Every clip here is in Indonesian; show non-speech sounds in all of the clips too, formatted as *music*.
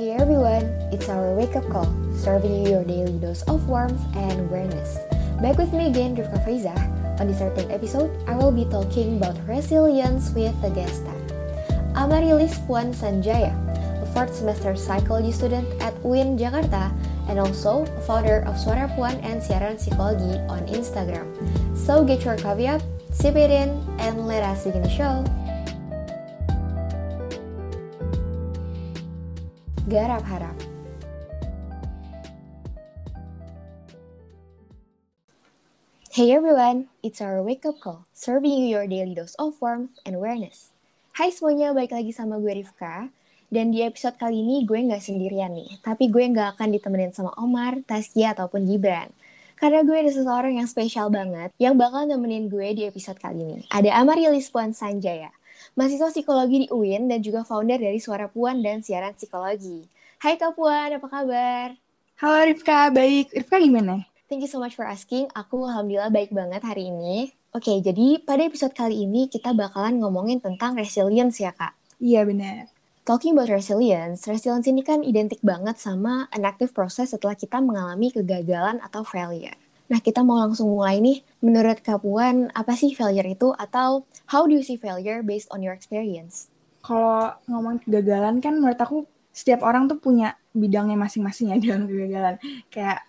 Hey everyone, it's our wake up call, serving you your daily dose of warmth and awareness. Back with me again, Rivka Faiza. On this certain episode, I will be talking about resilience with the guest star, Amarilis Puan Sanjaya, a fourth semester psychology student at UIN Jakarta and also founder of Suara Puan and Siaran Psikologi on Instagram. So get your coffee up, sip it in, and let us begin the show. Garap Harap Hey everyone, it's our wake up call, serving you your daily dose of warmth and awareness. Hai semuanya, balik lagi sama gue Rifka. Dan di episode kali ini gue nggak sendirian nih, tapi gue nggak akan ditemenin sama Omar, Taskia, ataupun Gibran. Karena gue ada seseorang yang spesial banget yang bakal nemenin gue di episode kali ini. Ada Amarilis Puan Sanjaya, mahasiswa psikologi di UIN dan juga founder dari Suara Puan dan Siaran Psikologi. Hai Kak Puan, apa kabar? Halo Rifka, baik. Rifka gimana? Thank you so much for asking. Aku alhamdulillah baik banget hari ini. Oke, jadi pada episode kali ini kita bakalan ngomongin tentang resilience ya, Kak. Iya, benar. Talking about resilience, resilience ini kan identik banget sama an active process setelah kita mengalami kegagalan atau failure. Nah, kita mau langsung mulai nih. Menurut Kak Puan, apa sih failure itu? Atau how do you see failure based on your experience? Kalau ngomong kegagalan kan menurut aku setiap orang tuh punya bidangnya masing-masing ya *laughs* dalam kegagalan. Kayak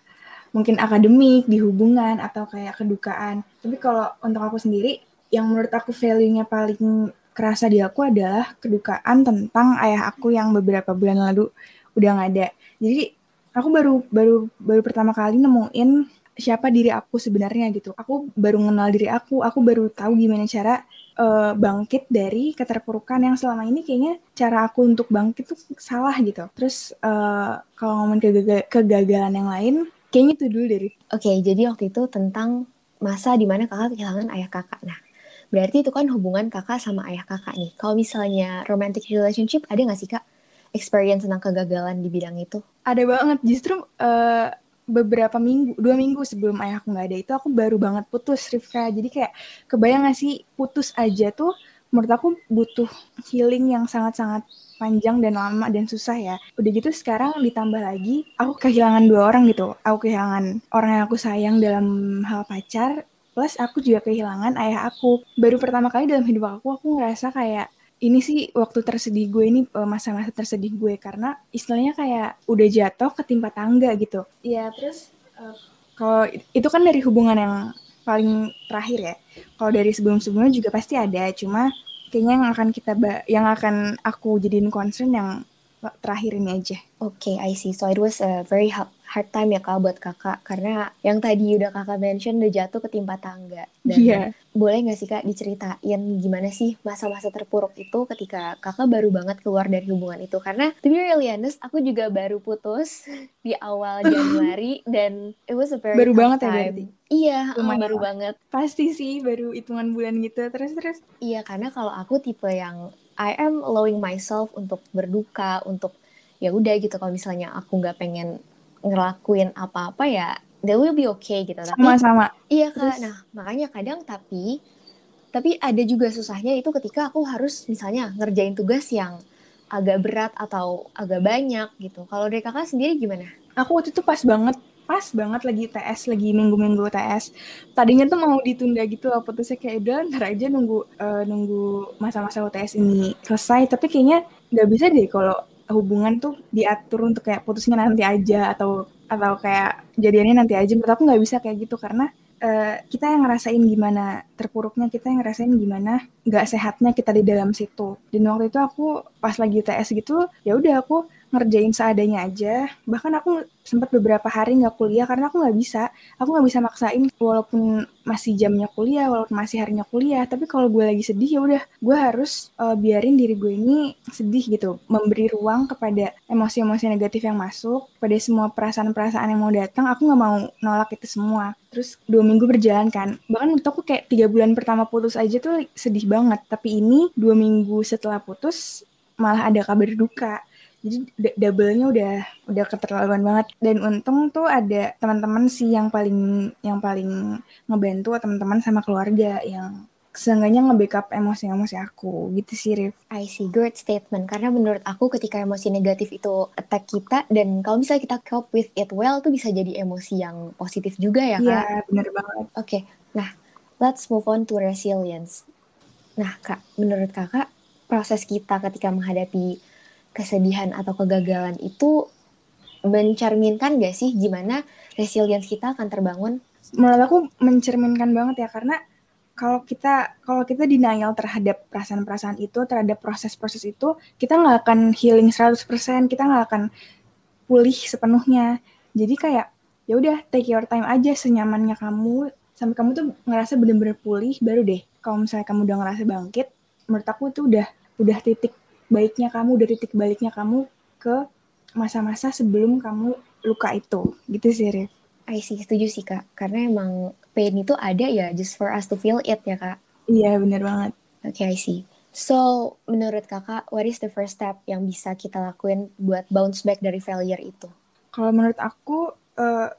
mungkin akademik, di hubungan, atau kayak kedukaan. Tapi kalau untuk aku sendiri, yang menurut aku value-nya paling kerasa di aku adalah kedukaan tentang ayah aku yang beberapa bulan lalu udah nggak ada. Jadi aku baru baru baru pertama kali nemuin siapa diri aku sebenarnya gitu. Aku baru mengenal diri aku, aku baru tahu gimana cara uh, bangkit dari keterpurukan yang selama ini kayaknya cara aku untuk bangkit tuh salah gitu. Terus uh, kalau ngomong kegagalan yang lain, Kayaknya itu dulu dari. Oke, okay, jadi waktu itu tentang masa di mana kakak kehilangan ayah kakak. Nah, berarti itu kan hubungan kakak sama ayah kakak nih. Kalau misalnya romantic relationship, ada gak sih kak experience tentang kegagalan di bidang itu? Ada banget. Justru uh, beberapa minggu, dua minggu sebelum ayahku nggak ada itu aku baru banget putus Rifka. Jadi kayak kebayang gak sih putus aja tuh menurut aku butuh healing yang sangat-sangat panjang dan lama dan susah ya. Udah gitu sekarang ditambah lagi aku kehilangan dua orang gitu. Aku kehilangan orang yang aku sayang dalam hal pacar plus aku juga kehilangan ayah aku. Baru pertama kali dalam hidup aku aku ngerasa kayak ini sih waktu tersedih gue ini eh, masa-masa tersedih gue karena istilahnya kayak udah jatuh ketimpa tangga gitu. Iya, terus uh, kalau itu kan dari hubungan yang paling terakhir ya. Kalau dari sebelum-sebelumnya juga pasti ada, cuma kayaknya yang akan kita yang akan aku jadiin concern yang terakhir ini aja. Oke, okay, I see. So it was a very hard time ya kak buat kakak karena yang tadi udah kakak mention udah jatuh ketimpa tangga. Dan yeah. boleh nggak sih kak diceritain gimana sih masa-masa terpuruk itu ketika kakak baru banget keluar dari hubungan itu? Karena to be really honest, aku juga baru putus *laughs* di awal *laughs* Januari dan it was a very baru banget ya, time. ya berarti. Iya, Lumayan baru banget. Pasti sih baru hitungan bulan gitu terus terus. Iya, karena kalau aku tipe yang I am allowing myself untuk berduka, untuk ya udah gitu. Kalau misalnya aku nggak pengen ngelakuin apa-apa ya they will be okay gitu. Tapi sama-sama. iya kak. Terus, nah makanya kadang tapi tapi ada juga susahnya itu ketika aku harus misalnya ngerjain tugas yang agak berat atau agak banyak gitu. Kalau dari kakak sendiri gimana? Aku waktu itu pas banget pas banget lagi TS lagi minggu-minggu TS tadinya tuh mau ditunda gitu loh putusnya kayak udah ntar aja nunggu uh, nunggu masa-masa UTS ini selesai. Tapi kayaknya nggak bisa deh kalau hubungan tuh diatur untuk kayak putusnya nanti aja atau atau kayak jadiannya nanti aja. Menurut aku nggak bisa kayak gitu karena uh, kita yang ngerasain gimana terpuruknya kita yang ngerasain gimana nggak sehatnya kita di dalam situ. Dan waktu itu aku pas lagi ts gitu ya udah aku ngerjain seadanya aja. Bahkan aku sempat beberapa hari nggak kuliah karena aku nggak bisa. Aku nggak bisa maksain walaupun masih jamnya kuliah walaupun masih harinya kuliah. Tapi kalau gue lagi sedih ya udah gue harus uh, biarin diri gue ini sedih gitu. Memberi ruang kepada emosi-emosi negatif yang masuk pada semua perasaan-perasaan yang mau datang. Aku nggak mau nolak itu semua. Terus dua minggu berjalan kan. Bahkan menurut aku kayak tiga bulan pertama putus aja tuh sedih banget. Tapi ini dua minggu setelah putus malah ada kabar duka jadi double-nya udah udah keterlaluan banget dan untung tuh ada teman-teman sih yang paling yang paling ngebantu teman-teman sama keluarga yang seenggaknya nge-backup emosi-emosi aku gitu sih Rif. I see, great statement. Karena menurut aku ketika emosi negatif itu attack kita dan kalau misalnya kita cope with it well tuh bisa jadi emosi yang positif juga ya kak? Iya bener banget. Oke, okay. nah let's move on to resilience. Nah kak, menurut kakak proses kita ketika menghadapi kesedihan atau kegagalan itu mencerminkan gak sih gimana resilience kita akan terbangun? Menurut aku mencerminkan banget ya karena kalau kita kalau kita denial terhadap perasaan-perasaan itu, terhadap proses-proses itu, kita nggak akan healing 100%, kita nggak akan pulih sepenuhnya. Jadi kayak ya udah take your time aja senyamannya kamu sampai kamu tuh ngerasa bener-bener pulih baru deh. Kalau misalnya kamu udah ngerasa bangkit, menurut aku tuh udah udah titik baiknya kamu, udah titik baliknya kamu ke masa-masa sebelum kamu luka itu. Gitu sih, Rif. I see, setuju sih kak. Karena emang pain itu ada ya, just for us to feel it ya kak. Iya, bener banget. Oke, okay, I see. So, menurut kakak, what is the first step yang bisa kita lakuin buat bounce back dari failure itu? Kalau menurut aku, uh,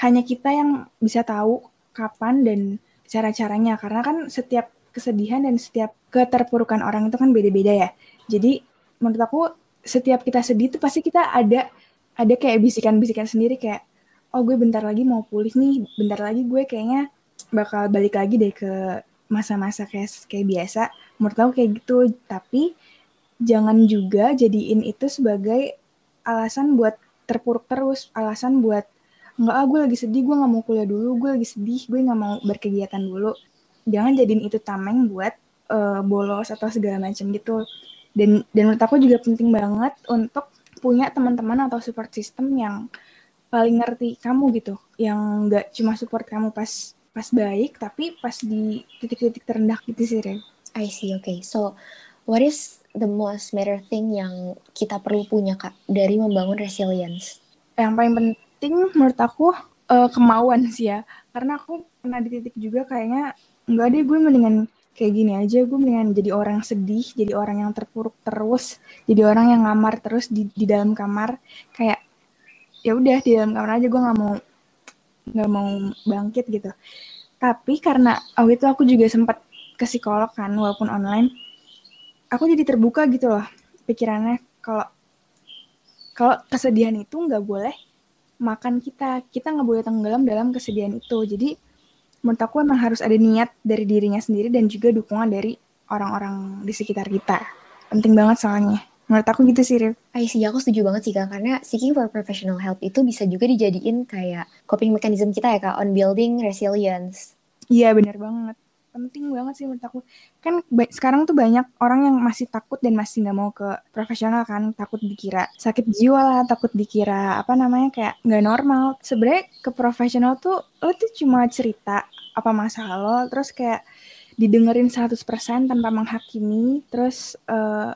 hanya kita yang bisa tahu kapan dan cara-caranya. Karena kan setiap kesedihan dan setiap keterpurukan orang itu kan beda-beda ya. Jadi, menurut aku, setiap kita sedih itu pasti kita ada ada kayak bisikan-bisikan sendiri kayak oh gue bentar lagi mau pulih nih bentar lagi gue kayaknya bakal balik lagi deh ke masa-masa kayak kayak biasa. Menurut aku kayak gitu. Tapi jangan juga jadiin itu sebagai alasan buat terpuruk terus alasan buat nggak ah gue lagi sedih gue nggak mau kuliah dulu gue lagi sedih gue nggak mau berkegiatan dulu jangan jadiin itu tameng buat uh, bolos atau segala macam gitu dan dan menurut aku juga penting banget untuk punya teman-teman atau support system yang paling ngerti kamu gitu yang nggak cuma support kamu pas pas baik tapi pas di titik-titik terendah gitu sih Ren. I see oke okay. so what is the most matter thing yang kita perlu punya kak dari membangun resilience yang paling penting menurut aku uh, kemauan sih ya karena aku pernah di titik juga kayaknya nggak deh gue mendingan kayak gini aja. Gue mendingan jadi orang sedih jadi orang yang terpuruk terus jadi orang yang ngamar terus di, di dalam kamar. Kayak ya udah di dalam kamar aja gue nggak mau nggak mau bangkit gitu. Tapi karena waktu itu aku juga sempat ke psikolog kan walaupun online aku jadi terbuka gitu loh pikirannya. Kalau kalau kesedihan itu nggak boleh makan kita. Kita nggak boleh tenggelam dalam kesedihan itu. Jadi menurut aku emang harus ada niat dari dirinya sendiri dan juga dukungan dari orang-orang di sekitar kita penting banget soalnya Menurut aku gitu sih, Rif. I see, aku setuju banget sih, Kak. Karena seeking for professional help itu bisa juga dijadiin kayak coping mechanism kita ya, Kak, on building resilience. Iya, benar banget. Penting banget sih menurut aku. Kan sekarang tuh banyak orang yang masih takut dan masih nggak mau ke profesional kan. Takut dikira sakit jiwa lah, takut dikira apa namanya kayak nggak normal. Sebenarnya ke profesional tuh lo tuh cuma cerita apa masalah lo, terus kayak didengerin 100% tanpa menghakimi, terus uh,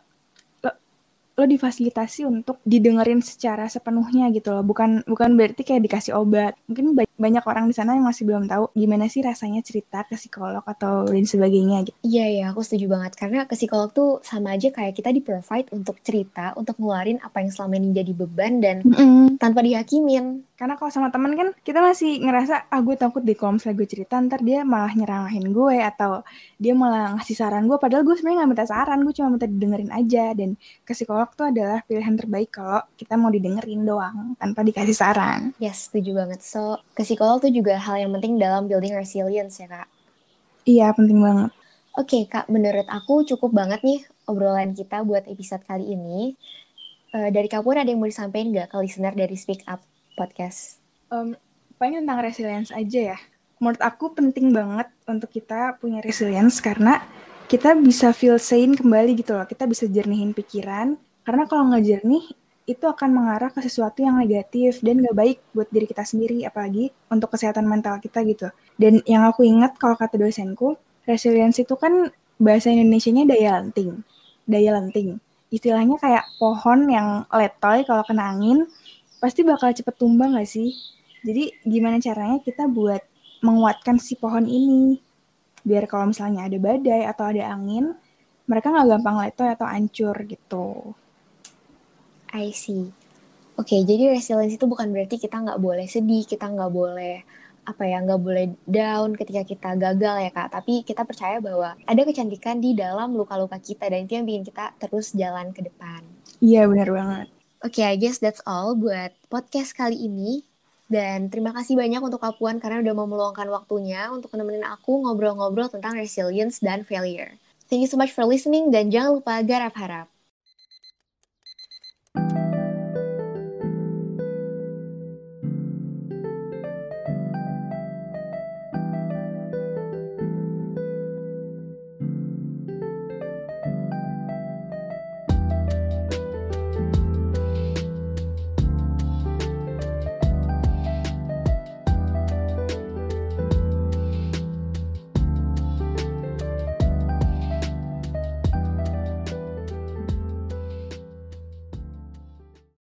lo difasilitasi untuk didengerin secara sepenuhnya gitu loh. Bukan bukan berarti kayak dikasih obat. Mungkin banyak orang di sana yang masih belum tahu gimana sih rasanya cerita ke psikolog atau lain sebagainya gitu. Iya iya aku setuju banget. Karena ke psikolog tuh sama aja kayak kita di provide untuk cerita untuk ngeluarin apa yang selama ini jadi beban dan mm -hmm. tanpa dihakimin karena kalau sama temen kan kita masih ngerasa ah gue takut deh kalau misalnya gue cerita ntar dia malah nyeramahin gue atau dia malah ngasih saran gue padahal gue sebenarnya nggak minta saran gue cuma minta didengerin aja dan ke psikolog psikolog tuh adalah pilihan terbaik kalau kita mau didengerin doang tanpa dikasih saran. Yes, setuju banget. So, ke psikolog tuh juga hal yang penting dalam building resilience ya, Kak? Iya, penting banget. Oke, okay, Kak, menurut aku cukup banget nih obrolan kita buat episode kali ini. Uh, dari Kak Pun ada yang mau disampaikan nggak ke listener dari Speak Up Podcast? Um, paling tentang resilience aja ya. Menurut aku penting banget untuk kita punya resilience karena kita bisa feel sane kembali gitu loh. Kita bisa jernihin pikiran, karena kalau nggak jernih, itu akan mengarah ke sesuatu yang negatif dan gak baik buat diri kita sendiri, apalagi untuk kesehatan mental kita gitu. Dan yang aku ingat kalau kata dosenku, resilience itu kan bahasa Indonesia-nya daya lenting. Daya lenting. Istilahnya kayak pohon yang letoy kalau kena angin, pasti bakal cepet tumbang gak sih? Jadi gimana caranya kita buat menguatkan si pohon ini? Biar kalau misalnya ada badai atau ada angin, mereka nggak gampang letoy atau hancur gitu. I see. Oke, okay, jadi resilience itu bukan berarti kita nggak boleh sedih, kita nggak boleh apa ya nggak boleh down ketika kita gagal ya kak tapi kita percaya bahwa ada kecantikan di dalam luka-luka kita dan itu yang bikin kita terus jalan ke depan iya benar banget oke okay, I guess that's all buat podcast kali ini dan terima kasih banyak untuk Kak Puan karena udah mau meluangkan waktunya untuk nemenin aku ngobrol-ngobrol tentang resilience dan failure. Thank you so much for listening dan jangan lupa garap harap.